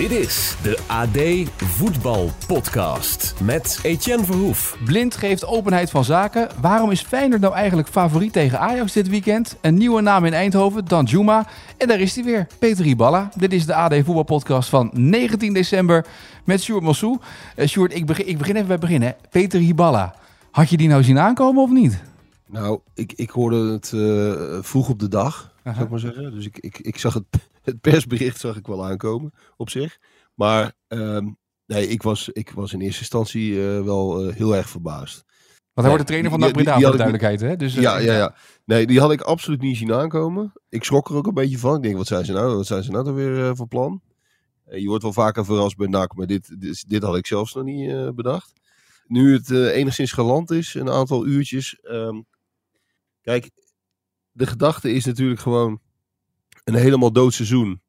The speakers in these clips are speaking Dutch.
Dit is de AD Voetbal Podcast met Etienne Verhoef. Blind geeft openheid van zaken. Waarom is Feyenoord nou eigenlijk favoriet tegen Ajax dit weekend? Een nieuwe naam in Eindhoven, Dan Juma. En daar is hij weer, Peter Iballa. Dit is de AD Voetbal Podcast van 19 december met Sjoerd Mossou. Uh, Sjoerd, ik begin, ik begin even bij het begin. Hè. Peter Iballa, had je die nou zien aankomen of niet? Nou, ik, ik hoorde het uh, vroeg op de dag, -huh. zou ik maar zeggen. Dus ik, ik, ik zag het, het persbericht zag ik wel aankomen op zich. Maar um, nee, ik was, ik was in eerste instantie uh, wel uh, heel erg verbaasd. Want hij wordt de trainer van de Breda, voor de duidelijkheid. Hè? Dus, ja, ja, ja. Nee, die had ik absoluut niet zien aankomen. Ik schrok er ook een beetje van. Ik denk, wat zijn ze nou, wat zijn ze nou dan weer uh, voor plan? je wordt wel vaker verrast bij NAC, maar dit, dit, dit had ik zelfs nog niet bedacht. Nu het enigszins geland is, een aantal uurtjes. Um, kijk, de gedachte is natuurlijk gewoon een helemaal dood seizoen.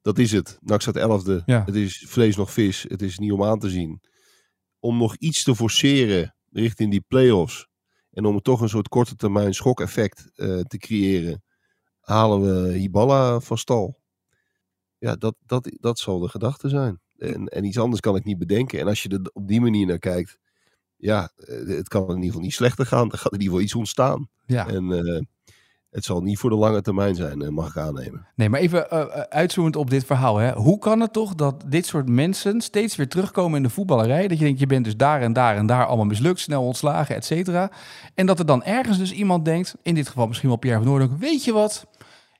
Dat is het. NAC staat elfde. Ja. Het is vlees nog vis. Het is niet om aan te zien. Om nog iets te forceren richting die play-offs. En om toch een soort korte termijn schokeffect uh, te creëren. Halen we Hiballa van stal. Ja, dat, dat, dat zal de gedachte zijn. En, en iets anders kan ik niet bedenken. En als je er op die manier naar kijkt. Ja, het kan in ieder geval niet slechter gaan. Er gaat in ieder geval iets ontstaan. Ja. En uh, het zal niet voor de lange termijn zijn, mag ik aannemen. Nee, maar even uh, uitzoomend op dit verhaal. Hè. Hoe kan het toch dat dit soort mensen steeds weer terugkomen in de voetballerij? Dat je denkt, je bent dus daar en daar en daar allemaal mislukt, snel ontslagen, et cetera. En dat er dan ergens dus iemand denkt, in dit geval misschien wel Pierre van Noordelijk, weet je wat?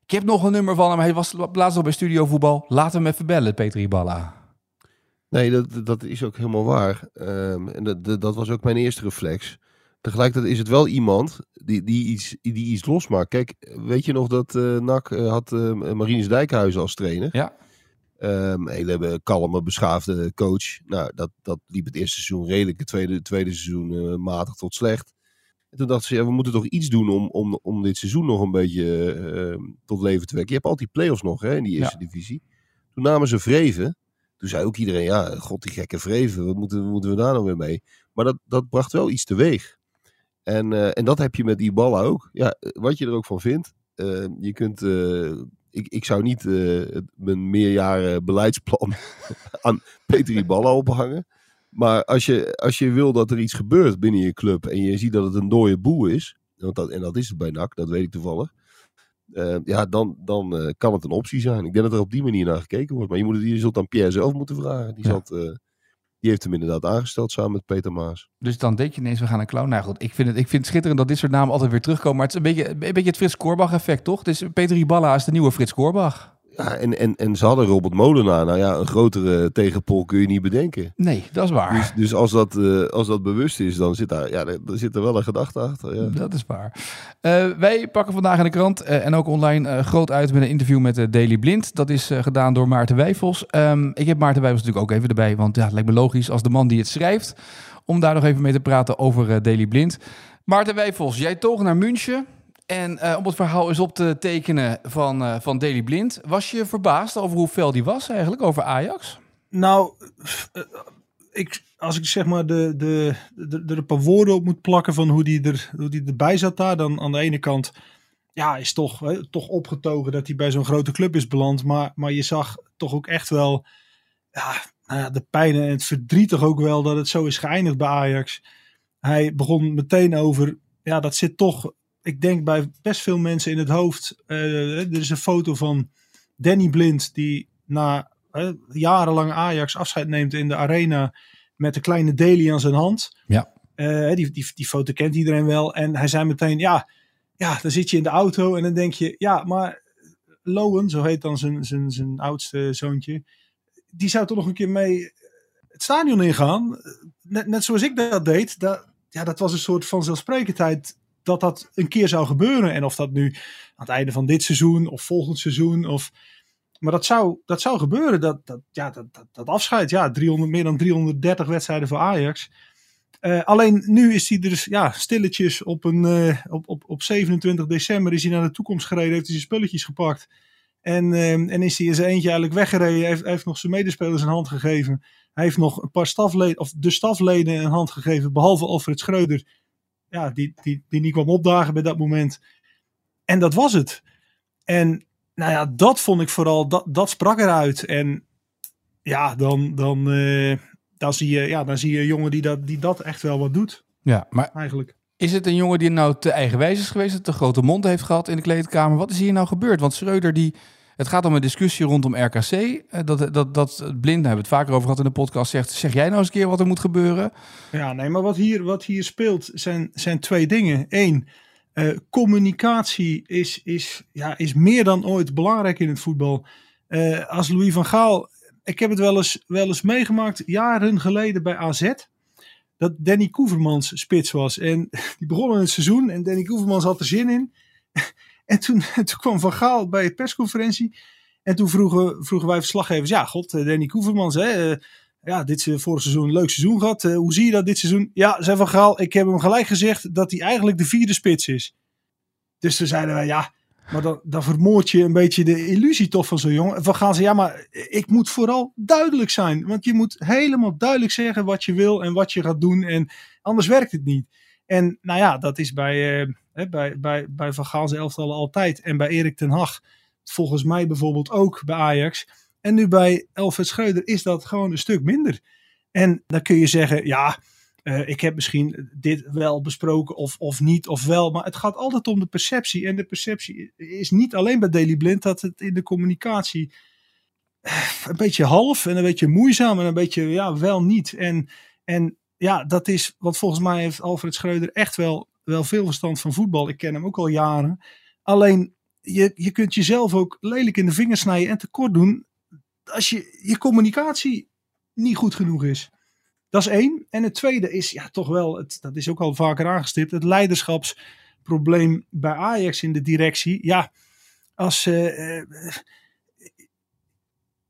Ik heb nog een nummer van hem, hij was laatst al bij Studio Voetbal. Laat hem even bellen, Peter Iballa. Nee, dat, dat is ook helemaal waar. Um, en dat, dat was ook mijn eerste reflex. Tegelijkertijd is het wel iemand die, die, iets, die iets losmaakt. Kijk, weet je nog dat uh, NAC uh, had uh, Marinus Dijkhuizen als trainer? Ja. Um, hele kalme, beschaafde coach. Nou, dat, dat liep het eerste seizoen redelijk. Het tweede, tweede seizoen matig tot slecht. En toen dachten ze, ja, we moeten toch iets doen om, om, om dit seizoen nog een beetje ehm, tot leven te wekken. Je hebt altijd die play-offs nog hè, in die eerste ja. divisie. Toen namen ze Vreven. Toen zei ook iedereen, ja, god die gekke Vreven. Wat moeten, moeten we daar nou weer mee? Maar dat, dat bracht wel iets teweeg. En, uh, en dat heb je met die ballen ook. Ja, wat je er ook van vindt. Uh, je kunt. Uh, ik, ik zou niet mijn meerjaren beleidsplan aan Peter Iballa ophangen. Maar als je, als je wil dat er iets gebeurt binnen je club. en je ziet dat het een dode boel is. Want dat, en dat is het bij NAC, dat weet ik toevallig. ja, dan, dan kan het een optie zijn. Ik denk dat er op die manier naar gekeken wordt. Maar je, moet het, je zult aan Pierre zelf moeten vragen. Die ja. zat. Die heeft hem inderdaad aangesteld samen met Peter Maas. Dus dan denk je ineens, we gaan een clown. Nou goed, ik vind het, ik vind het schitterend dat dit soort namen altijd weer terugkomen. Maar het is een beetje, een beetje het Frits Korbach effect, toch? Dus Peter Iballa is de nieuwe Frits Korbach. Ja, en, en, en ze hadden Robert Molenaar. Nou ja, een grotere tegenpol kun je niet bedenken. Nee, dat is waar. Dus, dus als, dat, uh, als dat bewust is, dan zit daar, ja, dan zit er wel een gedachte achter. Ja. Dat is waar. Uh, wij pakken vandaag in de krant uh, en ook online groot uit met een interview met Daily Blind. Dat is gedaan door Maarten Wijfels. Um, ik heb Maarten Wijfels natuurlijk ook even erbij, want ja, het lijkt me logisch als de man die het schrijft, om daar nog even mee te praten over Daily Blind. Maarten Wijfels, jij toog naar München. En uh, om het verhaal eens op te tekenen van, uh, van Daily Blind, was je verbaasd over hoe fel die was eigenlijk, over Ajax? Nou, uh, ik, als ik zeg maar de, de, de, er een paar woorden op moet plakken van hoe die, er, hoe die erbij zat daar, dan aan de ene kant, ja, is toch, toch opgetogen dat hij bij zo'n grote club is beland. Maar, maar je zag toch ook echt wel, ja, nou de pijn en het verdriet toch ook wel dat het zo is geëindigd bij Ajax. Hij begon meteen over, ja, dat zit toch ik denk bij best veel mensen in het hoofd. Uh, er is een foto van Danny Blind die na uh, jarenlang Ajax afscheid neemt in de arena met een kleine Daly aan zijn hand. Ja. Uh, die, die, die foto kent iedereen wel. En hij zei meteen, ja, ja, dan zit je in de auto en dan denk je, ja, maar Lowen, zo heet dan zijn, zijn, zijn oudste zoontje, die zou toch nog een keer mee het stadion ingaan. Net, net zoals ik dat deed. Dat, ja, dat was een soort van zelfsprekendheid dat dat een keer zou gebeuren. En of dat nu aan het einde van dit seizoen of volgend seizoen. Of, maar dat zou, dat zou gebeuren. Dat, dat, ja, dat, dat, dat afscheid. Ja, 300, meer dan 330 wedstrijden voor Ajax. Uh, alleen nu is hij dus ja, stilletjes op, een, uh, op, op, op 27 december is hij naar de toekomst gereden. Heeft hij zijn spulletjes gepakt. En, ehm, en is hij in zijn eentje eigenlijk weggereden. Heeft, heeft nog zijn medespelers een hand gegeven. Hij heeft nog een paar stafleden, of de stafleden een hand gegeven. Behalve Alfred Schreuder. Ja, die, die, die niet kwam opdagen bij dat moment. En dat was het. En nou ja, dat vond ik vooral, dat, dat sprak eruit. En ja, dan, dan, eh, dan, zie je, ja, dan zie je een jongen die dat, die dat echt wel wat doet. Ja, maar Eigenlijk. is het een jongen die nou te eigenwijs is geweest, dat te grote mond heeft gehad in de kleedkamer? Wat is hier nou gebeurd? Want Schreuder, die, het gaat om een discussie rondom RKC. eh, Dat, dat, dat Blind, hebben we het vaker over gehad in de podcast, zegt, zeg jij nou eens een keer wat er moet gebeuren? Ja, nee, maar wat hier, wat hier speelt zijn, zijn twee dingen. Eén, eh, communicatie is, is, ja, is meer dan ooit belangrijk in het voetbal. Eh, als Louis van Gaal, ik heb het wel eens, wel eens meegemaakt, jaren geleden bij AZ. Dat Danny Koevermans spits was. En die begon het seizoen en Danny Koevermans had er zin in. En toen, toen kwam Van Gaal bij de persconferentie. En toen vroegen, vroegen wij verslaggevers, ja god, eh, Danny Koevermans, hè, eh, ja, dit vorig seizoen een leuk seizoen gehad. Eh, hoe zie je dat dit seizoen? Ja, zei Van Gaal, ik heb hem gelijk gezegd dat hij eigenlijk de vierde spits is. Dus toen zeiden wij, ja, maar dan, dan vermoord je een beetje de illusie toch van zo'n jongen. Van Gaal zei, ja, maar ik moet vooral duidelijk zijn. Want je moet helemaal duidelijk zeggen wat je wil en wat je gaat doen. En anders werkt het niet. En nou ja, dat is bij, eh, bij, bij, bij Van Gaal's elftallen altijd. En bij Erik ten Hag volgens mij bijvoorbeeld ook bij Ajax. En nu bij Elfred Schreuder is dat gewoon een stuk minder. En dan kun je zeggen, ja, eh, ik heb misschien dit wel besproken of, of niet of wel. Maar het gaat altijd om de perceptie. En de perceptie is niet alleen bij Daily Blind dat het in de communicatie eh, een beetje half en een beetje moeizaam en een beetje ja, wel niet. En, en ja, dat is, want volgens mij heeft Alfred Schreuder echt wel, wel veel verstand van voetbal. Ik ken hem ook al jaren. Alleen, je, je kunt jezelf ook lelijk in de vingers snijden en tekort doen als je, je communicatie niet goed genoeg is. Dat is één. En het tweede is ja, toch wel, het, dat is ook al vaker aangestipt, het leiderschapsprobleem bij Ajax in de directie. Ja, als eh,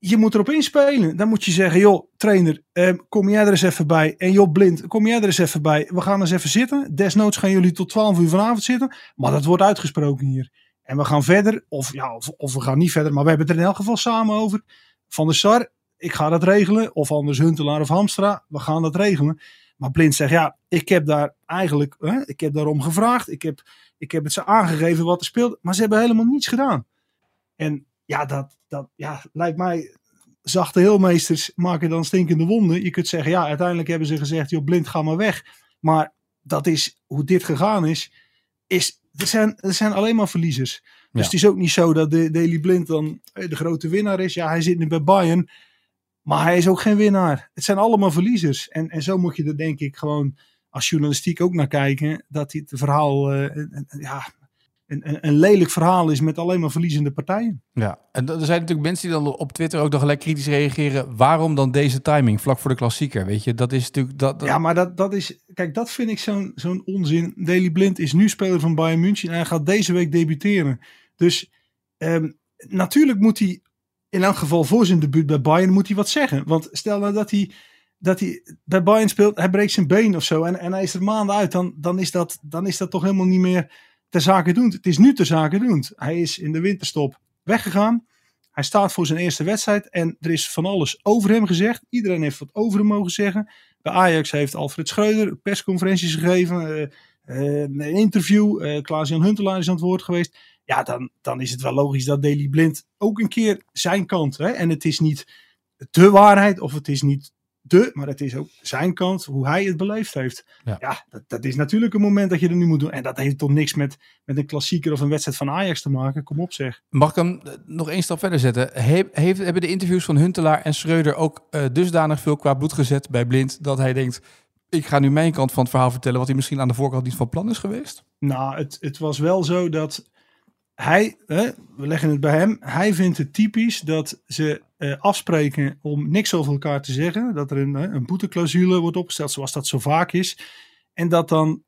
je moet erop inspelen. Dan moet je zeggen, joh, trainer, eh, kom jij er eens even bij. En joh, blind, kom jij er eens even bij. We gaan eens even zitten. Desnoods gaan jullie tot 12 uur vanavond zitten. Maar dat wordt uitgesproken hier. En we gaan verder, of, ja, of, of we gaan niet verder, maar we hebben het er in elk geval samen over. Van de Sar, ik ga dat regelen. Of anders Huntelaar of Hamstra, we gaan dat regelen. Maar Blind zegt, ja, ik heb daar eigenlijk, hè, ik heb daarom gevraagd. Ik heb, ik heb het ze aangegeven wat er speelt. Maar ze hebben helemaal niets gedaan. En ja, dat, dat ja, lijkt mij, zachte heelmeesters maken dan stinkende wonden. Je kunt zeggen, ja, uiteindelijk hebben ze gezegd, joh, Blind, ga maar weg. Maar dat is, hoe dit gegaan is, is er zijn, er zijn alleen maar verliezers. Dus Ja. het is ook niet zo dat de Daily Blind dan eh, de grote winnaar is. Ja, hij zit nu bij Bayern. Maar hij is ook geen winnaar. Het zijn allemaal verliezers. En, en zo moet je er denk ik gewoon als journalistiek ook naar kijken. Dat dit verhaal eh, ja, een, een, een lelijk verhaal is met alleen maar verliezende partijen. Ja, en er zijn natuurlijk mensen die dan op Twitter ook nog gelijk kritisch reageren. Waarom dan deze timing, vlak voor de klassieker? Weet je, dat is natuurlijk... Dat, dat- Ja, maar dat, dat is. Kijk, dat vind ik zo'n zo'n onzin. Daley Blind is nu speler van Bayern München en hij gaat deze week debuteren. Dus ehm, natuurlijk moet hij, in elk geval voor zijn debuut bij Bayern, moet hij wat zeggen. Want stel nou dat hij, dat hij bij Bayern speelt, hij breekt zijn been of zo en, en hij is er maanden uit, dan, dan, is dat, dan is dat toch helemaal niet meer ter zake doen. Het is nu ter zake doen. Hij is in de winterstop weggegaan. Hij staat voor zijn eerste wedstrijd en er is van alles over hem gezegd. Iedereen heeft wat over hem mogen zeggen. Bij Ajax heeft Alfred Schreuder persconferenties gegeven, eh, eh, een interview. eh Klaas-Jan Huntelaar is aan het woord geweest. Ja, dan, dan is het wel logisch dat Daley Blind ook een keer zijn kant. Hè? En het is niet de waarheid of het is niet de, maar het is ook zijn kant, hoe hij het beleefd heeft. Ja. Ja, dat, dat is natuurlijk een moment dat je er nu moet doen. En dat heeft toch niks met, met een klassieker of een wedstrijd van Ajax te maken. Kom op zeg. Mag ik hem eh, nog één stap verder zetten? He- heeft, hebben de interviews van Huntelaar en Schreuder ook eh, dusdanig veel qua bloed gezet bij Blind... dat hij denkt, ik ga nu mijn kant van het verhaal vertellen... wat hij misschien aan de voorkant niet van plan is geweest? Nou, het, het was wel zo dat hij, we leggen het bij hem, hij vindt het typisch dat ze eh, afspreken om niks over elkaar te zeggen. Dat er een, hè, een boeteclausule wordt opgesteld, zoals dat zo vaak is. En dat dan,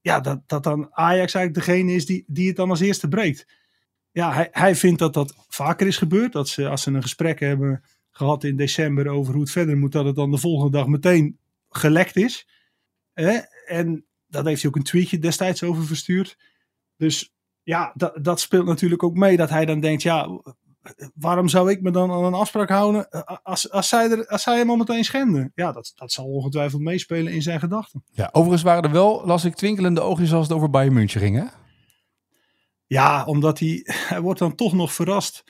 ja, dat, dat dan Ajax eigenlijk degene is die, die het dan als eerste breekt. Ja, hij, hij vindt dat dat vaker is gebeurd. Dat ze, als ze een gesprek hebben gehad in december over hoe het verder moet, dat het dan de volgende dag meteen gelekt is. En dat heeft hij ook een tweetje destijds over verstuurd. Dus ja, dat, dat speelt natuurlijk ook mee dat hij dan denkt, ja, waarom zou ik me dan aan een afspraak houden eh, als, als, zij, er, als zij hem al meteen schenden? Ja, dat, dat zal ongetwijfeld meespelen in zijn gedachten. Ja, overigens waren er wel, las ik, twinkelende oogjes als het over Bayern München ging, hè? Ja, omdat hij, hij wordt dan toch nog verrast.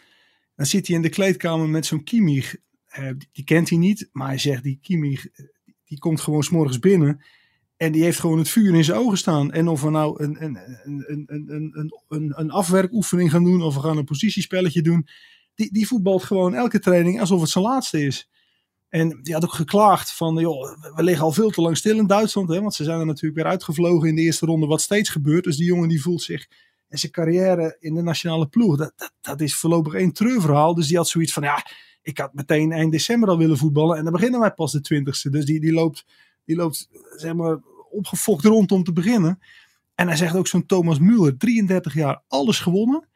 Dan zit hij in de kleedkamer met zo'n Kimmich. Eh, die kent hij niet, maar hij zegt die Kimmich, eh, die komt gewoon s'morgens binnen. En die heeft gewoon het vuur in zijn ogen staan. En of we nou een, een, een, een, een, een, afwerkoefening gaan doen of we gaan een positiespelletje doen. Die, die voetbalt gewoon elke training alsof het zijn laatste is. En die had ook geklaagd van, joh, we liggen al veel te lang stil in Duitsland. Hè, want ze zijn er natuurlijk weer uitgevlogen in de eerste ronde, wat steeds gebeurt. Dus die jongen die voelt zich en zijn carrière in de nationale ploeg, dat, dat, dat is voorlopig één treurverhaal. Dus die had zoiets van, ja, ik had meteen eind december al willen voetballen. En dan beginnen wij pas de twintigste. Dus die, die loopt, die loopt zeg maar, opgefokt rond om te beginnen. En hij zegt ook zo'n Thomas Müller, 33 jaar, alles gewonnen.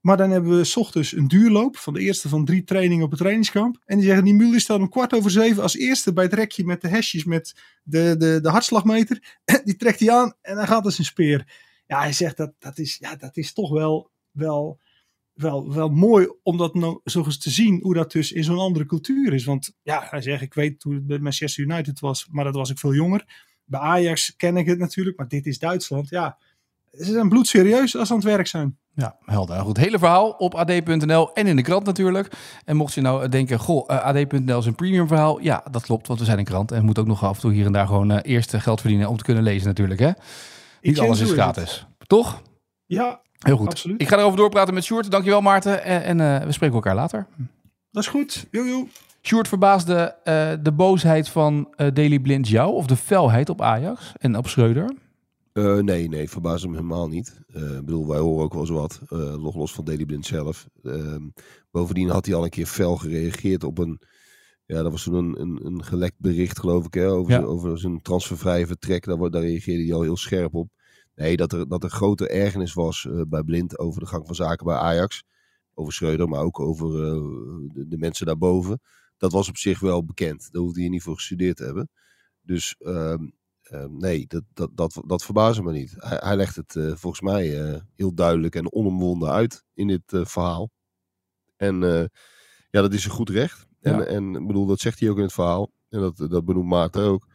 Maar dan hebben we s ochtends een duurloop van de eerste van drie trainingen op het trainingskamp. En die zeggen, die Müller staat om kwart over zeven als eerste bij het rekje met de hesjes met de, de, de hartslagmeter. Die trekt hij aan en dan gaat als een speer. Ja, hij zegt dat, dat, is, ja, dat is toch wel, wel, wel, wel mooi om dat nou zo eens te zien hoe dat dus in zo'n andere cultuur is. Want ja, hij zegt, ik weet hoe het bij Manchester United was, maar dat was ik veel jonger. Bij Ajax ken ik het natuurlijk, maar dit is Duitsland. Ja, ze zijn bloedserieus als ze aan het werk zijn. Ja, helder. Goed, hele verhaal op ad.nl en in de krant natuurlijk. En mocht je nou denken, goh, uh, ad.nl is een premium verhaal. Ja, dat klopt, want we zijn een krant en moet ook nog af en toe hier en daar gewoon uh, eerst geld verdienen om te kunnen lezen natuurlijk. Hè? Niet alles is gratis. Toch? Ja, Heel goed. absoluut. Ik ga erover doorpraten met Sjoerd. Dankjewel Maarten. En, en uh, we spreken elkaar later. Dat is goed. Jojo. Sjoerd verbaasde uh, de boosheid van uh, Daily Blind jou of de felheid op Ajax en op Schreuder? Uh, nee, nee, verbaast hem helemaal niet. Ik bedoel, wij horen ook wel eens wat, nog los van Daily Blind zelf. Ehm, bovendien had hij al een keer fel gereageerd op een, ja, dat was toen een, een, een gelekt bericht geloof ik, hè, over, Ja. zijn, over zijn transfervrije vertrek. Daar, reageerde hij al heel scherp op. Nee, dat er, dat er grote ergernis was eh, bij Blind over de gang van zaken bij Ajax. Over Schreuder, maar ook over eh, de, de mensen daarboven. Dat was op zich wel bekend. Daar hoefde je niet voor gestudeerd te hebben. Dus ehm, ehm, nee, dat, dat, dat, dat verbaasde me niet. Hij, hij legt het eh, volgens mij eh, heel duidelijk en onomwonden uit in dit eh, verhaal. En ja, dat is een goed recht. En, Ja. en ik bedoel, dat zegt hij ook in het verhaal. En dat, dat benoemt Maarten ook.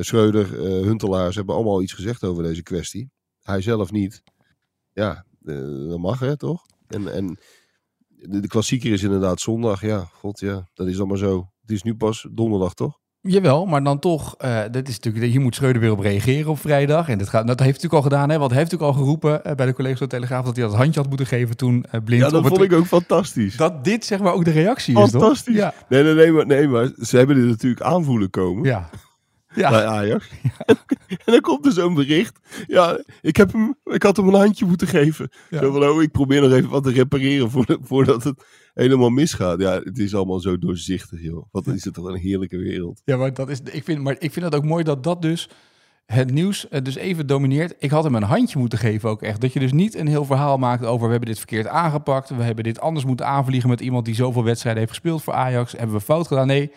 Schreuder, Huntelaars hebben allemaal iets gezegd over deze kwestie. Hij zelf niet. Ja, dat mag hè, toch? En, en de, de klassieker is inderdaad zondag. Ja, god ja, dat is maar zo. Het is nu pas donderdag, toch? Jawel, maar dan toch, eh dit is natuurlijk, hier moet Schreuder weer op reageren op vrijdag. En dat, gaat, dat heeft natuurlijk al gedaan, hè? want hij heeft natuurlijk al geroepen eh, bij de collega's van de Telegraaf dat hij dat handje had moeten geven toen eh, Blind Ja, dat het- vond ik ook fantastisch. Dat dit zeg maar ook de reactie is, toch? Fantastisch. Ja, Nee, nee, nee, maar, nee, maar ze hebben dit natuurlijk aanvoelen komen. ja. Ja, bij Ajax. en dan komt er zo'n bericht. Ja, ik, heb hem, ik had hem een handje moeten geven. Ja. Zo van, oh, ik probeer nog even wat te repareren voordat, voordat het helemaal misgaat. Ja, het is allemaal zo doorzichtig, joh. Wat is het toch een heerlijke wereld. ja maar, dat is, ik vind, maar ik vind het ook mooi dat dat dus het nieuws eh, dus even domineert. Ik had hem een handje moeten geven ook echt. Dat je dus niet een heel verhaal maakt over we hebben dit verkeerd aangepakt. We hebben dit anders moeten aanvliegen met iemand die zoveel wedstrijden heeft gespeeld voor Ajax. Hebben we fout gedaan? Nee,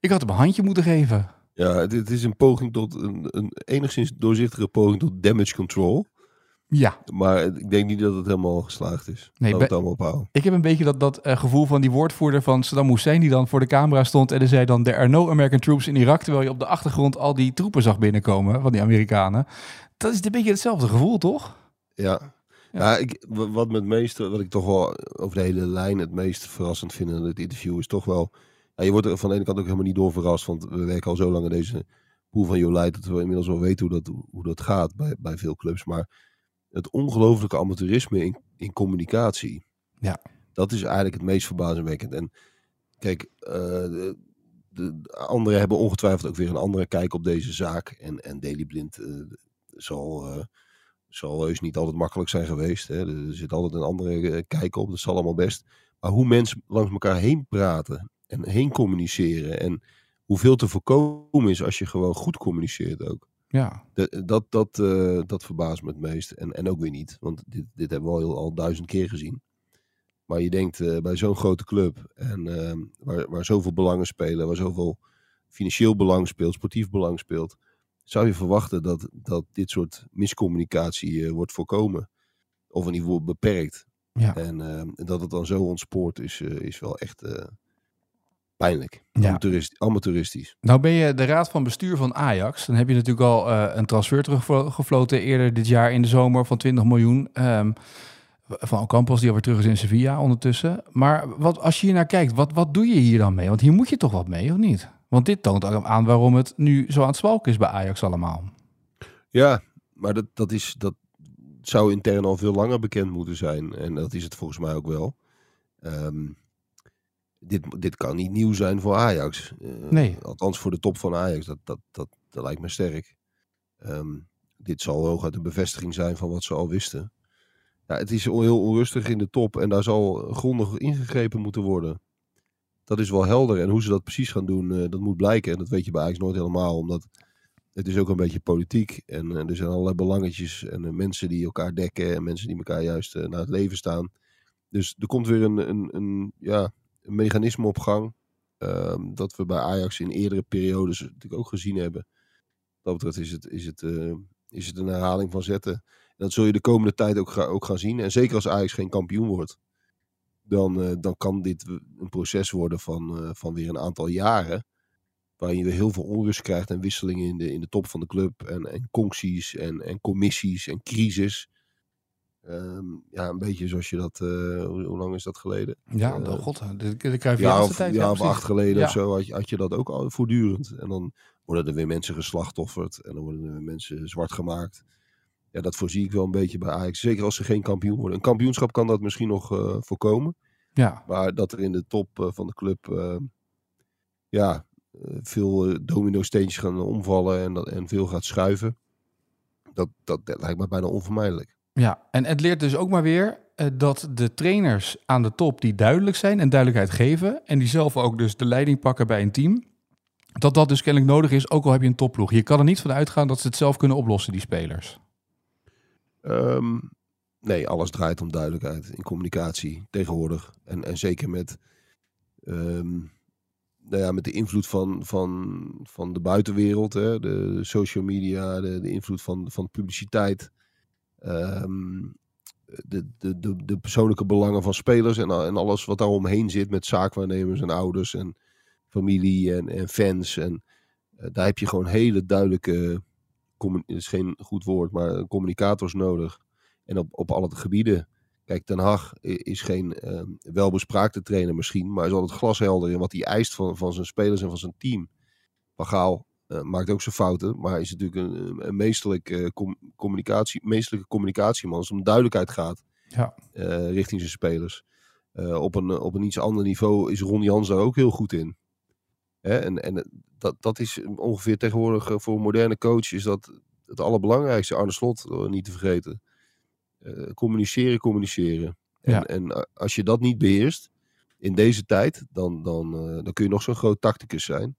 ik had hem een handje moeten geven. Ja, het, is een poging tot, een, een enigszins doorzichtige poging tot damage control. Ja, Maar ik denk niet dat het helemaal geslaagd is. Nee, het allemaal ophouden. Ik heb een beetje dat, dat eh, gevoel van die woordvoerder van Saddam Hussein... die dan voor de camera stond en die zei dan... there are no American troops in Irak... terwijl je op de achtergrond al die troepen zag binnenkomen van die Amerikanen. Dat is een beetje hetzelfde gevoel, toch? Ja. Ja. Ja, ik, wa- wat me het meeste, wat ik toch wel over de hele lijn het meest verrassend vind in dit interview is toch wel. Ja, je wordt er van de ene kant ook helemaal niet door verrast, want we werken al zo lang in deze pool van Jolijt dat we inmiddels wel weten hoe dat, hoe dat gaat bij, bij veel clubs. Maar het ongelooflijke amateurisme in, in communicatie, Ja. dat is eigenlijk het meest verbazingwekkend. En kijk, eh, de, de anderen hebben ongetwijfeld ook weer een andere kijk op deze zaak. En, en Daily Blind eh, zal, eh, zal heus niet altijd makkelijk zijn geweest. Hè. Er zit altijd een andere kijk op, dat zal allemaal best. Maar hoe mensen langs elkaar heen praten en heen communiceren. En hoeveel te voorkomen is als je gewoon goed communiceert ook. Ja, De- dat, dat, eh, dat verbaast me het meest. En, en ook weer niet, want dit, dit hebben we al, al duizend keer gezien. Maar je denkt eh, bij zo'n grote club, en, ehm, waar, waar zoveel belangen spelen, waar zoveel financieel belang speelt, sportief belang speelt, zou je verwachten dat, dat dit soort miscommunicatie eh, wordt voorkomen. Of in ieder geval beperkt. Ja. En eh, dat het dan zo ontspoort is, eh, is wel echt eh, pijnlijk. Ja. Amateurist- amateuristisch. Nou ben je de raad van bestuur van Ajax. Dan heb je natuurlijk al eh, een transfer teruggefloten eerder dit jaar in de zomer van 20 miljoen. Ehm, van Campos die alweer terug is in Sevilla ondertussen. Maar wat, als je hier naar kijkt, wat, wat doe je hier dan mee? Want hier moet je toch wat mee, of niet? Want dit toont ook aan waarom het nu zo aan het zwalken is bij Ajax allemaal. Ja, maar dat, dat, is, dat zou intern al veel langer bekend moeten zijn. En dat is het volgens mij ook wel. Ehm, dit, dit kan niet nieuw zijn voor Ajax. Eh, Nee. Althans voor de top van Ajax. Dat, dat, dat, dat lijkt me sterk. Ehm, dit zal hooguit een bevestiging zijn van wat ze al wisten. Ja, het is heel onrustig in de top en daar zal grondig ingegrepen moeten worden. Dat is wel helder. En hoe ze dat precies gaan doen, eh, dat moet blijken. En dat weet je bij Ajax nooit helemaal, omdat het is ook een beetje politiek. En eh, er zijn allerlei belangetjes en mensen die elkaar dekken en mensen die elkaar juist naar het leven staan. Dus er komt weer een, een, een, ja, mechanisme op gang. ehm, dat we bij Ajax in eerdere periodes natuurlijk ook gezien hebben. Dat betreft is het, is het, eh, is het een herhaling van zetten. En dat zul je de komende tijd ook, ook gaan zien. En zeker als Ajax geen kampioen wordt. Dan, eh, dan kan dit een proces worden van, eh, van weer een aantal jaren. Waarin je heel veel onrust krijgt en wisselingen in de, in de top van de club. En, en concties en, en commissies en crisis. Ehm, ja, een beetje zoals je dat... eh, hoe, hoe lang is dat geleden? Ja, Eh, oh god, de, de krijg je ja, of, tijd. ja, of precies. acht geleden Ja. of zo had je, had je dat ook al voortdurend. En dan worden er weer mensen geslachtofferd en dan worden er weer mensen zwart gemaakt. Ja, dat voorzie ik wel een beetje bij Ajax. Zeker als ze geen kampioen worden. Een kampioenschap kan dat misschien nog eh, voorkomen. Ja, Maar dat er in de top eh, van de club eh, ja, eh, veel eh, domino-steentjes gaan omvallen en, dat, en veel gaat schuiven. Dat, dat, dat lijkt me bijna onvermijdelijk. Ja, en het leert dus ook maar weer eh, dat de trainers aan de top die duidelijk zijn en duidelijkheid geven en die zelf ook dus de leiding pakken bij een team, dat dat dus kennelijk nodig is, ook al heb je een topploeg. Je kan er niet van uitgaan dat ze het zelf kunnen oplossen, die spelers. Ehm, nee, alles draait om duidelijkheid in communicatie tegenwoordig. En, en zeker met, ehm, nou ja, met de invloed van, van, van de buitenwereld, hè, de social media, de, de invloed van, van publiciteit. Ehm, de, de, de, de persoonlijke belangen van spelers en, en alles wat daar omheen zit met zaakwaarnemers en ouders en familie en, en fans. En eh, daar heb je gewoon hele duidelijke, het is geen goed woord, maar communicators nodig. En op, op alle gebieden. Kijk, Ten Hag i- is geen eh, welbespraakte trainer misschien, maar is altijd glashelder in wat hij eist van, van zijn spelers en van zijn team. Van Gaal eh, maakt ook zijn fouten, maar is natuurlijk een, een meesterlijk, eh, com- communicatie, meesterlijke communicatieman. Als het om duidelijkheid gaat Ja. eh, richting zijn spelers. Eh, op, een, op een iets ander niveau is Ron Jans daar ook heel goed in. Hè? En, en dat, dat is ongeveer tegenwoordig eh, voor een moderne coach is dat het allerbelangrijkste. Arne Slot, eh, niet te vergeten. Eh, communiceren, communiceren. En, Ja. en eh, als je dat niet beheerst in deze tijd, dan, dan, eh, dan kun je nog zo'n groot tacticus zijn.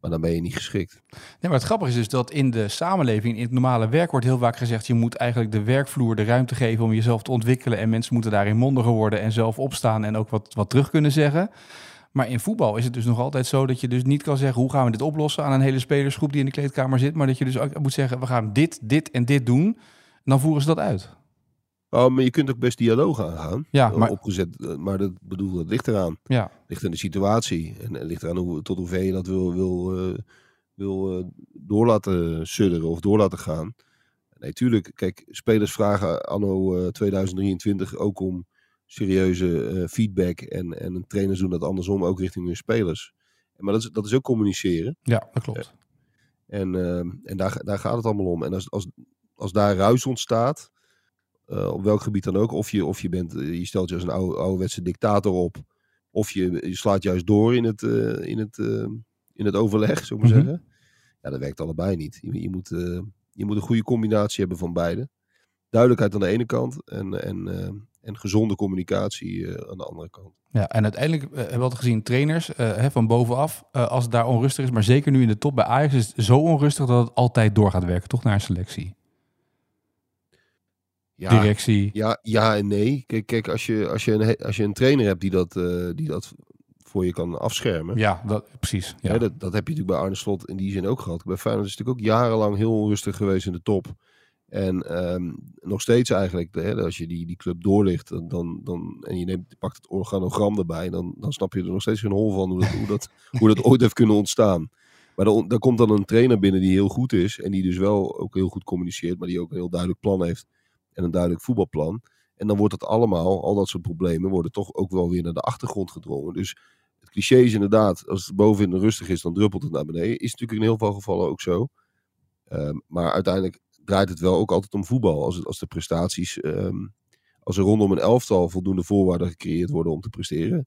Maar dan ben je niet geschikt. Nee, maar het grappige is dus dat in de samenleving, in het normale werk, wordt heel vaak gezegd: je moet eigenlijk de werkvloer de ruimte geven om jezelf te ontwikkelen. En mensen moeten daarin mondiger worden en zelf opstaan en ook wat, wat terug kunnen zeggen. Maar in voetbal is het dus nog altijd zo dat je dus niet kan zeggen: hoe gaan we dit oplossen aan een hele spelersgroep die in de kleedkamer zit. Maar dat je dus ook moet zeggen: we gaan dit, dit en dit doen. En dan voeren ze dat uit. Oh, maar je kunt ook best dialoog aangaan. Ja, eh, maar- Opgezet, eh, maar dat bedoel, dat ligt eraan. Ja, ligt aan de situatie. En, en ligt eraan hoe, tot hoever je dat wil, wil, eh, wil eh, door laten sudderen of door laten gaan. Nee, tuurlijk. Kijk, spelers vragen anno eh, 2023 ook om serieuze feedback. En, en trainers doen dat andersom ook richting hun spelers. Maar dat is, dat is ook communiceren. ja dat klopt. En, en daar, daar gaat het allemaal om. En als, als, als daar ruis ontstaat, eh, op welk gebied dan ook, of je, of je, bent, eh, je stelt je als een oude, ouderwetse dictator op, of je, je slaat juist door in het, eh, in het, in het overleg, zou ik maar Mhm. zeggen. Ja, dat werkt allebei niet. Je, je, moet, je moet een goede combinatie hebben van beide. Duidelijkheid aan de ene kant en, en, en gezonde communicatie aan de andere kant. Ja, en uiteindelijk hebben we altijd gezien trainers hè, van bovenaf, als het daar onrustig is, maar zeker nu in de top bij Ajax is het zo onrustig dat het altijd door gaat werken, toch naar een selectie. Ja, Directie. Ja, ja en nee. Kijk, kijk als, je, als, je een, als je een trainer hebt die dat, eh, die dat voor je kan afschermen. Ja, dat, precies. Ja. Dat, dat heb je natuurlijk bij Arne Slot in die zin ook gehad. Bij Feyenoord is het natuurlijk ook jarenlang heel onrustig geweest in de top. En ehm, nog steeds eigenlijk, hè, als je die, die club doorlicht dan, dan, dan, en je neemt, pakt het organogram erbij, dan, dan snap je er nog steeds geen hol van hoe dat, hoe dat, hoe dat ooit heeft kunnen ontstaan. Maar dan, dan komt dan een trainer binnen die heel goed is en die dus wel ook heel goed communiceert, maar die ook een heel duidelijk plan heeft en een duidelijk voetbalplan. En dan wordt het allemaal, al dat soort problemen, worden toch ook wel weer naar de achtergrond gedrongen. Dus het cliché is inderdaad, als het bovenin rustig is, dan druppelt het naar beneden. Is natuurlijk in heel veel gevallen ook zo. Ehm, maar uiteindelijk draait het wel ook altijd om voetbal. Als, het, als de prestaties, ehm, als er rondom een elftal voldoende voorwaarden gecreëerd worden om te presteren.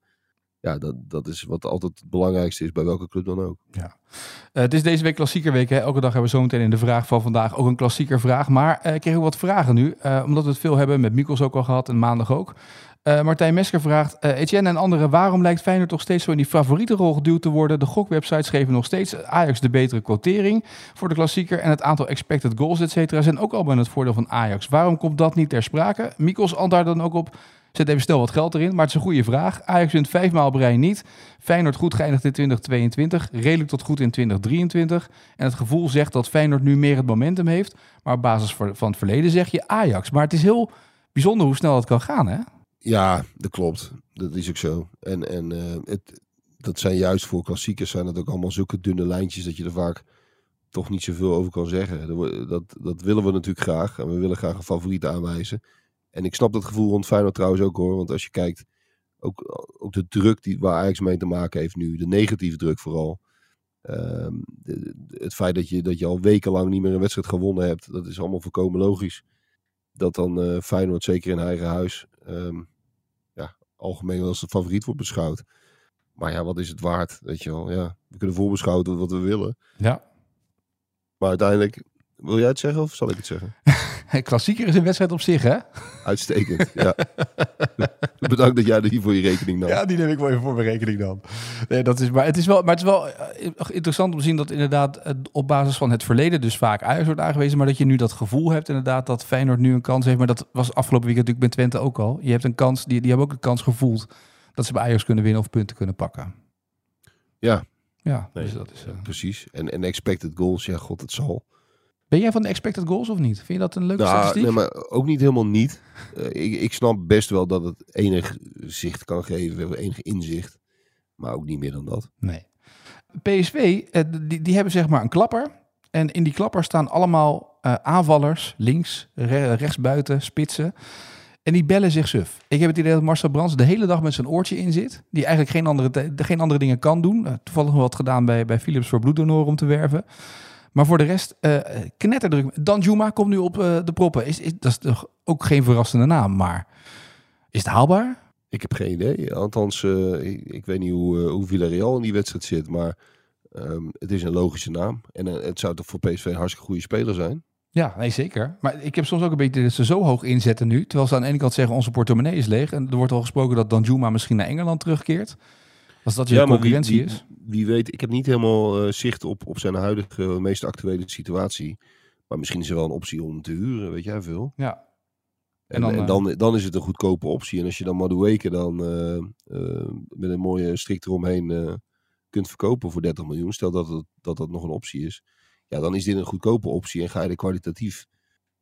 Ja, dat, dat is wat altijd het belangrijkste is bij welke club dan ook. Ja. Uh, het is deze week klassieker week. Hè? Elke dag hebben we zometeen in de vraag van vandaag ook een klassieker vraag. Maar uh, ik kreeg ook wat vragen nu. Uh, omdat we het veel hebben, met Mikos ook al gehad en maandag ook. Martijn Mesker vraagt, Etienne en anderen, waarom lijkt Feyenoord toch steeds zo in die favoriete rol geduwd te worden? De gokwebsites geven nog steeds Ajax de betere quotering voor de klassieker en het aantal expected goals, et cetera, zijn ook al bij het voordeel van Ajax. Waarom komt dat niet ter sprake? Mikos antwoordt dan ook op, zet even snel wat geld erin, maar het is een goede vraag. Ajax wint vijf maal rij niet. Feyenoord goed geëindigd in 2022, redelijk tot goed in 2023. En het gevoel zegt dat Feyenoord nu meer het momentum heeft, maar op basis van het verleden zeg je Ajax. Maar het is heel bijzonder hoe snel dat kan gaan, hè? Ja, dat klopt. Dat is ook zo. En, en uh, het, dat zijn juist voor klassiekers zijn dat ook allemaal zulke dunne lijntjes dat je er vaak toch niet zoveel over kan zeggen. Dat, dat willen we natuurlijk graag. En we willen graag een favoriet aanwijzen. En ik snap dat gevoel rond Feyenoord trouwens ook hoor. Want als je kijkt, ook, ook de druk die, waar Ajax mee te maken heeft nu. De negatieve druk vooral. Um, de, de, het feit dat je, dat je al wekenlang niet meer een wedstrijd gewonnen hebt. Dat is allemaal volkomen logisch. Dat dan uh, Feyenoord zeker in eigen huis... Um, algemeen als de favoriet wordt beschouwd. Maar ja, wat is het waard? Weet je wel, ja. We kunnen voorbeschouwen wat we willen. Ja. Maar uiteindelijk, wil jij het zeggen of zal ik het zeggen? Klassieker is een wedstrijd op zich, hè? Uitstekend, ja. Bedankt dat jij hier voor je rekening nam. Ja, die neem ik wel even voor mijn rekening dan. Nee, dat is, maar, het is wel, maar het is wel interessant om te zien dat inderdaad op basis van het verleden dus vaak Ajax wordt aangewezen, maar dat je nu dat gevoel hebt inderdaad dat Feyenoord nu een kans heeft. Maar dat was afgelopen weekend natuurlijk bij Twente ook al. Je hebt een kans, die, die hebben ook de kans gevoeld dat ze bij Ajax kunnen winnen of punten kunnen pakken. Ja. Ja, nee, dus dat is... Uh... Precies. En, en expected goals, ja god, het zal. Ben jij van de expected goals of niet? Vind je dat een leuke nou, statistiek? Nee, maar ook niet helemaal niet. Uh, ik, ik snap best wel dat het enig zicht kan geven. Enig inzicht. Maar ook niet meer dan dat. Nee. PSV, uh, die, die hebben zeg maar een klapper. En in die klapper staan allemaal uh, aanvallers. Links, re rechtsbuiten, spitsen. En die bellen zich suf. Ik heb het idee dat Marcel Brands de hele dag met zijn oortje in zit. Die eigenlijk geen andere, geen andere dingen kan doen. toevallig nog wat gedaan bij, bij Philips voor bloeddonoren om te werven. Maar voor de rest, uh, knetterdruk. Dan Juma komt nu op uh, de proppen. Is, is, dat is toch ook geen verrassende naam, maar is het haalbaar? Ik heb geen idee. Althans, uh, ik, ik, weet niet hoe, hoe Villarreal in die wedstrijd zit, maar um, het is een logische naam. En het zou toch voor PSV een hartstikke goede speler zijn? Ja, nee, zeker. Maar ik heb soms ook een beetje dat ze zo hoog inzetten nu. Terwijl ze aan de ene kant zeggen onze portemonnee is leeg. En er wordt al gesproken dat Danjuma misschien naar Engeland terugkeert. Als dat je ja, concurrentie wie, is. Wie, weet, ik heb niet helemaal uh, zicht op, op zijn huidige, meest actuele situatie. Maar misschien is er wel een optie om te huren, weet jij veel. Ja. En, en, dan, en dan, dan, is het een goedkope optie. En als je dan Madueke dan uh, met een mooie strik eromheen kunt verkopen voor 30 miljoen. Stel dat, het, dat dat nog een optie is. Ja, dan is dit een goedkope optie en ga je er kwalitatief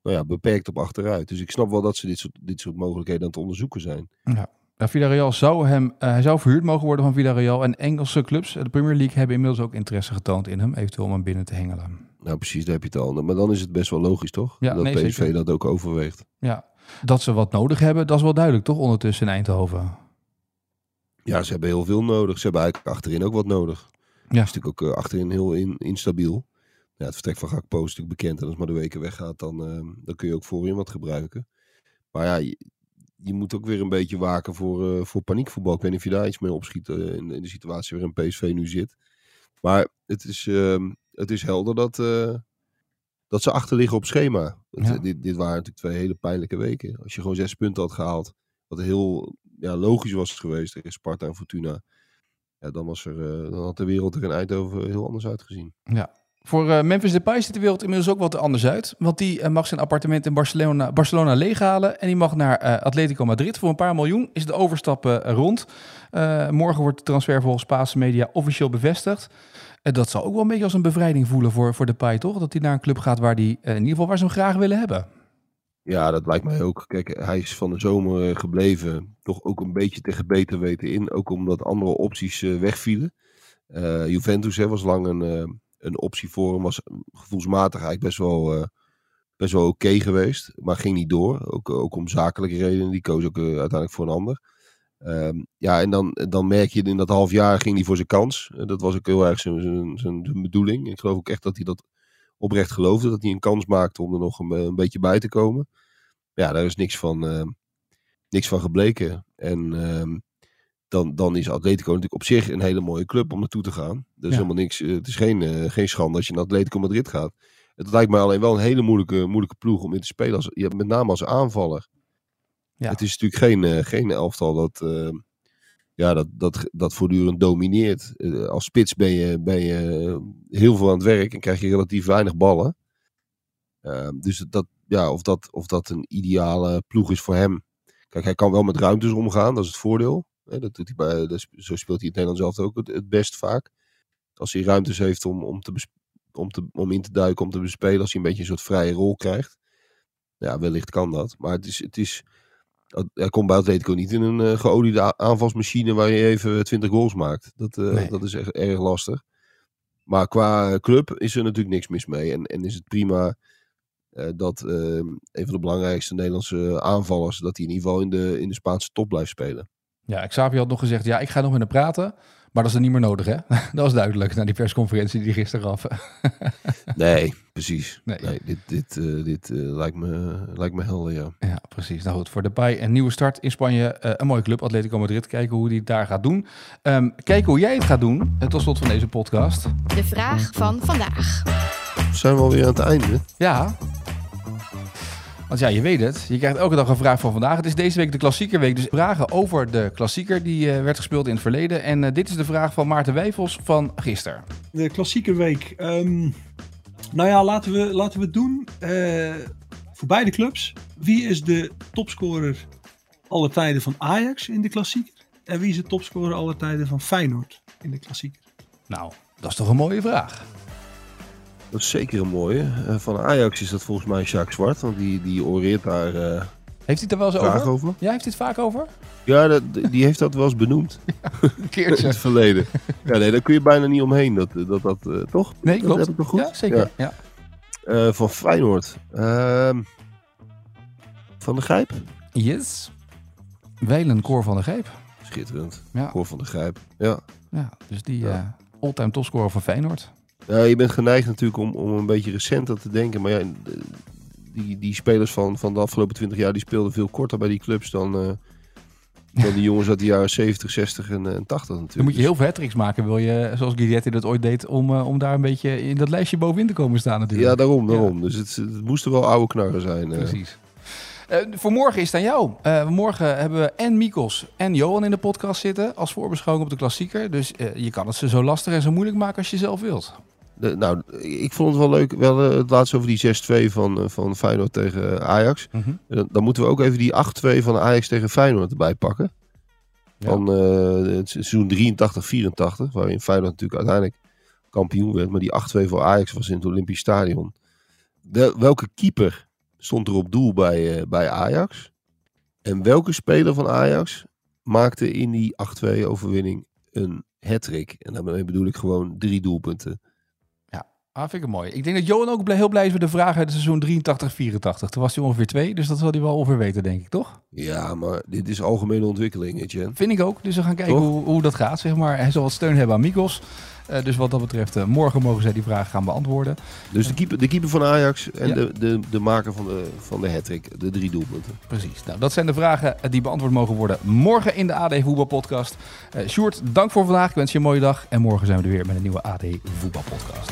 nou ja, beperkt op achteruit. Dus ik snap wel dat ze dit soort, dit soort mogelijkheden aan het onderzoeken zijn. Ja. Ja, Villarreal zou hem, uh, hij zou verhuurd mogen worden van Villarreal. En Engelse clubs, de Premier League, hebben inmiddels ook interesse getoond in hem. Eventueel om hem binnen te hengelen. Nou, precies, daar heb je het al. Maar dan is het best wel logisch, toch? Ja, dat nee, PSV zeker. dat ook overweegt. Ja, dat ze wat nodig hebben, dat is wel duidelijk, toch? Ondertussen in Eindhoven. Ja, ze hebben heel veel nodig. Ze hebben eigenlijk achterin ook wat nodig. Ja. is natuurlijk ook uh, achterin heel in, instabiel. Ja, het vertrek van Gakpo is natuurlijk bekend. En als maar de weken weggaat, dan, uh, dan kun je ook voorin wat gebruiken. Maar ja, je, moet ook weer een beetje waken voor, uh, voor paniekvoetbal. Ik weet niet of je daar iets mee opschiet uh, in, in, de situatie waarin PSV nu zit. Maar het is, uh, het is helder dat, uh, dat ze achterliggen op schema. Het, dit, dit waren natuurlijk twee hele pijnlijke weken. Als je gewoon zes punten had gehaald, wat heel ja, logisch was geweest tegen Sparta en Fortuna. Ja, dan, was er, dan had de wereld er in Eindhoven heel anders uitgezien. Ja. Voor uh, Memphis Depay ziet de wereld inmiddels ook wat anders uit. Want die uh, mag zijn appartement in Barcelona, Barcelona leeghalen. En die mag naar uh, Atletico Madrid. Voor een paar miljoen is de overstap rond. morgen wordt de transfer volgens Spaanse media officieel bevestigd. En dat zal ook wel een beetje als een bevrijding voelen voor, voor de Pai, toch? Dat hij naar een club gaat waar die, in ieder geval waar ze hem graag willen hebben. Ja, dat lijkt mij ook. Kijk, hij is van de zomer gebleven. Toch ook een beetje tegen beter weten in. Ook omdat andere opties wegvielen. Juventus hè, was lang een, een optie voor hem. Was gevoelsmatig eigenlijk best wel best wel oké geweest, maar ging niet door. Ook, ook om zakelijke redenen. Die koos ook uh, uiteindelijk voor een ander. Um, ja, en dan, dan merk je in dat half jaar ging hij voor zijn kans. Dat was ook heel erg zijn, zijn, zijn, bedoeling. Ik geloof ook echt dat hij dat oprecht geloofde. Dat hij een kans maakte om er nog een, een beetje bij te komen. Ja, daar is niks van, uh, niks van gebleken. En um, dan, dan is Atletico natuurlijk op zich een hele mooie club om naartoe te gaan. Er is ja. helemaal niks. Het is geen, geen schande als je naar Atletico Madrid gaat. Het lijkt mij alleen wel een hele moeilijke, moeilijke ploeg om in te spelen. Als, ja, met name als aanvaller. Ja. Het is natuurlijk geen, uh, geen elftal dat, uh, ja, dat, dat, dat voortdurend domineert. Uh, als spits ben je, ben je heel veel aan het werk en krijg je relatief weinig ballen. Ehm, dus dat, ja, of, dat, of dat een ideale ploeg is voor hem. Kijk, hij kan wel met ruimtes omgaan, dat is het voordeel. Dat doet hij bij, dat, zo speelt hij het Nederlands zelf ook het, het best vaak. Als hij ruimtes heeft om, om te, om, te, om in te duiken, om te bespelen. Als hij een beetje een soort vrije rol krijgt. Ja, wellicht kan dat. Maar het is, het is, hij komt bij Atletico niet in een uh, geoliede aanvalsmachine waar je even 20 goals maakt. Dat, uh, nee. dat is echt erg lastig. Maar qua club is er natuurlijk niks mis mee. En, en is het prima uh, dat een van de belangrijkste Nederlandse aanvallers, dat hij in ieder geval in de, in de Spaanse top blijft spelen. Ja, Xavi had nog gezegd, ja, ik ga nog met hem praten. Maar dat is er niet meer nodig, hè? Dat was duidelijk na die persconferentie die gisteren gaf. nee, precies. Nee. nee dit dit, uh, dit uh, lijkt, me, lijkt me helder, ja. Ja, precies. Nou goed, voor de bij een nieuwe start in Spanje. Uh, een mooie club, Atletico Madrid. Kijken hoe die het daar gaat doen. Um, kijken hoe jij het gaat doen, tot slot van deze podcast. De vraag van vandaag. Zijn we alweer aan het einde? Ja, want ja, je weet het. Je krijgt elke dag een vraag van vandaag. Het is deze week de klassiekerweek. Dus vragen over de klassieker die uh, werd gespeeld in het verleden. En uh, dit is de vraag van Maarten Wijfels van gisteren. De klassiekerweek. Um, nou ja, laten we, laten we het doen. Uh, voor beide clubs. Wie is de topscorer alle tijden van Ajax in de klassieker? En wie is de topscorer alle tijden van Feyenoord in de klassieker? Nou, dat is toch een mooie vraag. Dat is zeker een mooie. Uh, van Ajax is dat volgens mij Jacques Zwart, want die, die oreert daar. Uh, heeft hij het er wel eens over? over? Ja, heeft hij het vaak over? Ja, dat, die heeft dat wel eens benoemd. ja, een keertje. In het verleden. Ja, nee, daar kun je bijna niet omheen. Dat, dat, dat, uh, toch? Nee, klopt. Dat heb ik nog goed? Ja, zeker. Ja. ja. van Feyenoord. Ehm, van de Grijp? Yes. Welen Cor van de Grijp. Schitterend. Ja. Cor van de Grijp. Ja. Ja, dus die all-time topscorer van Feyenoord. Ja, je bent geneigd natuurlijk om, om een beetje recenter te denken. Maar ja, die, die spelers van, van de afgelopen 20 jaar die speelden veel korter bij die clubs dan, uh, dan die jongens uit de jaren 70, 60 en, en 80 natuurlijk. Dan moet je heel veel hat maken, wil je, zoals Guidetti dat ooit deed, om, uh, om daar een beetje in dat lijstje bovenin te komen staan natuurlijk. Ja, daarom, daarom. Ja. Dus het, het moesten wel oude knarren zijn. Precies. Uh, voor morgen is het aan jou. Uh, morgen hebben we en Mikos en Johan in de podcast zitten als voorbeschouwing op de klassieker. Dus je kan het ze zo lastig en zo moeilijk maken als je zelf wilt. De, nou, ik vond het wel leuk. Wel uh, het laatste over die 6-2 van, uh, van Feyenoord tegen Ajax. Mm -hmm. dan, dan, moeten we ook even die 8-2 van Ajax tegen Feyenoord erbij pakken. Van uh, het seizoen 83-84, waarin Feyenoord natuurlijk uiteindelijk kampioen werd. Maar die 8-2 voor Ajax was in het Olympisch Stadion. De, welke keeper stond er op doel bij, bij Ajax? En welke speler van Ajax maakte in die 8-2 overwinning een hat-trick? En daarmee bedoel ik gewoon drie doelpunten. Ah, vind ik het mooi. Ik denk dat Johan ook heel blij is met de vraag uit het seizoen 83, 84. Toen was hij ongeveer twee, dus dat zal hij wel ongeveer weten, denk ik, toch? Ja, maar dit is algemene ontwikkeling, Etienne. Vind ik ook. Dus we gaan kijken hoe, hoe, dat gaat, zeg maar. Hij zal wat steun hebben aan Mikos. Uh, dus wat dat betreft, uh, morgen mogen zij die vraag gaan beantwoorden. Dus de keeper, de keeper van Ajax en ja. de, de, de maker van de, van de hat-trick, de drie doelpunten. Precies. Nou, dat zijn de vragen die beantwoord mogen worden morgen in de AD Voetbal Podcast. Uh, Sjoerd, dank voor vandaag. Ik wens je een mooie dag. En morgen zijn we er weer met een nieuwe AD Voetbal Podcast.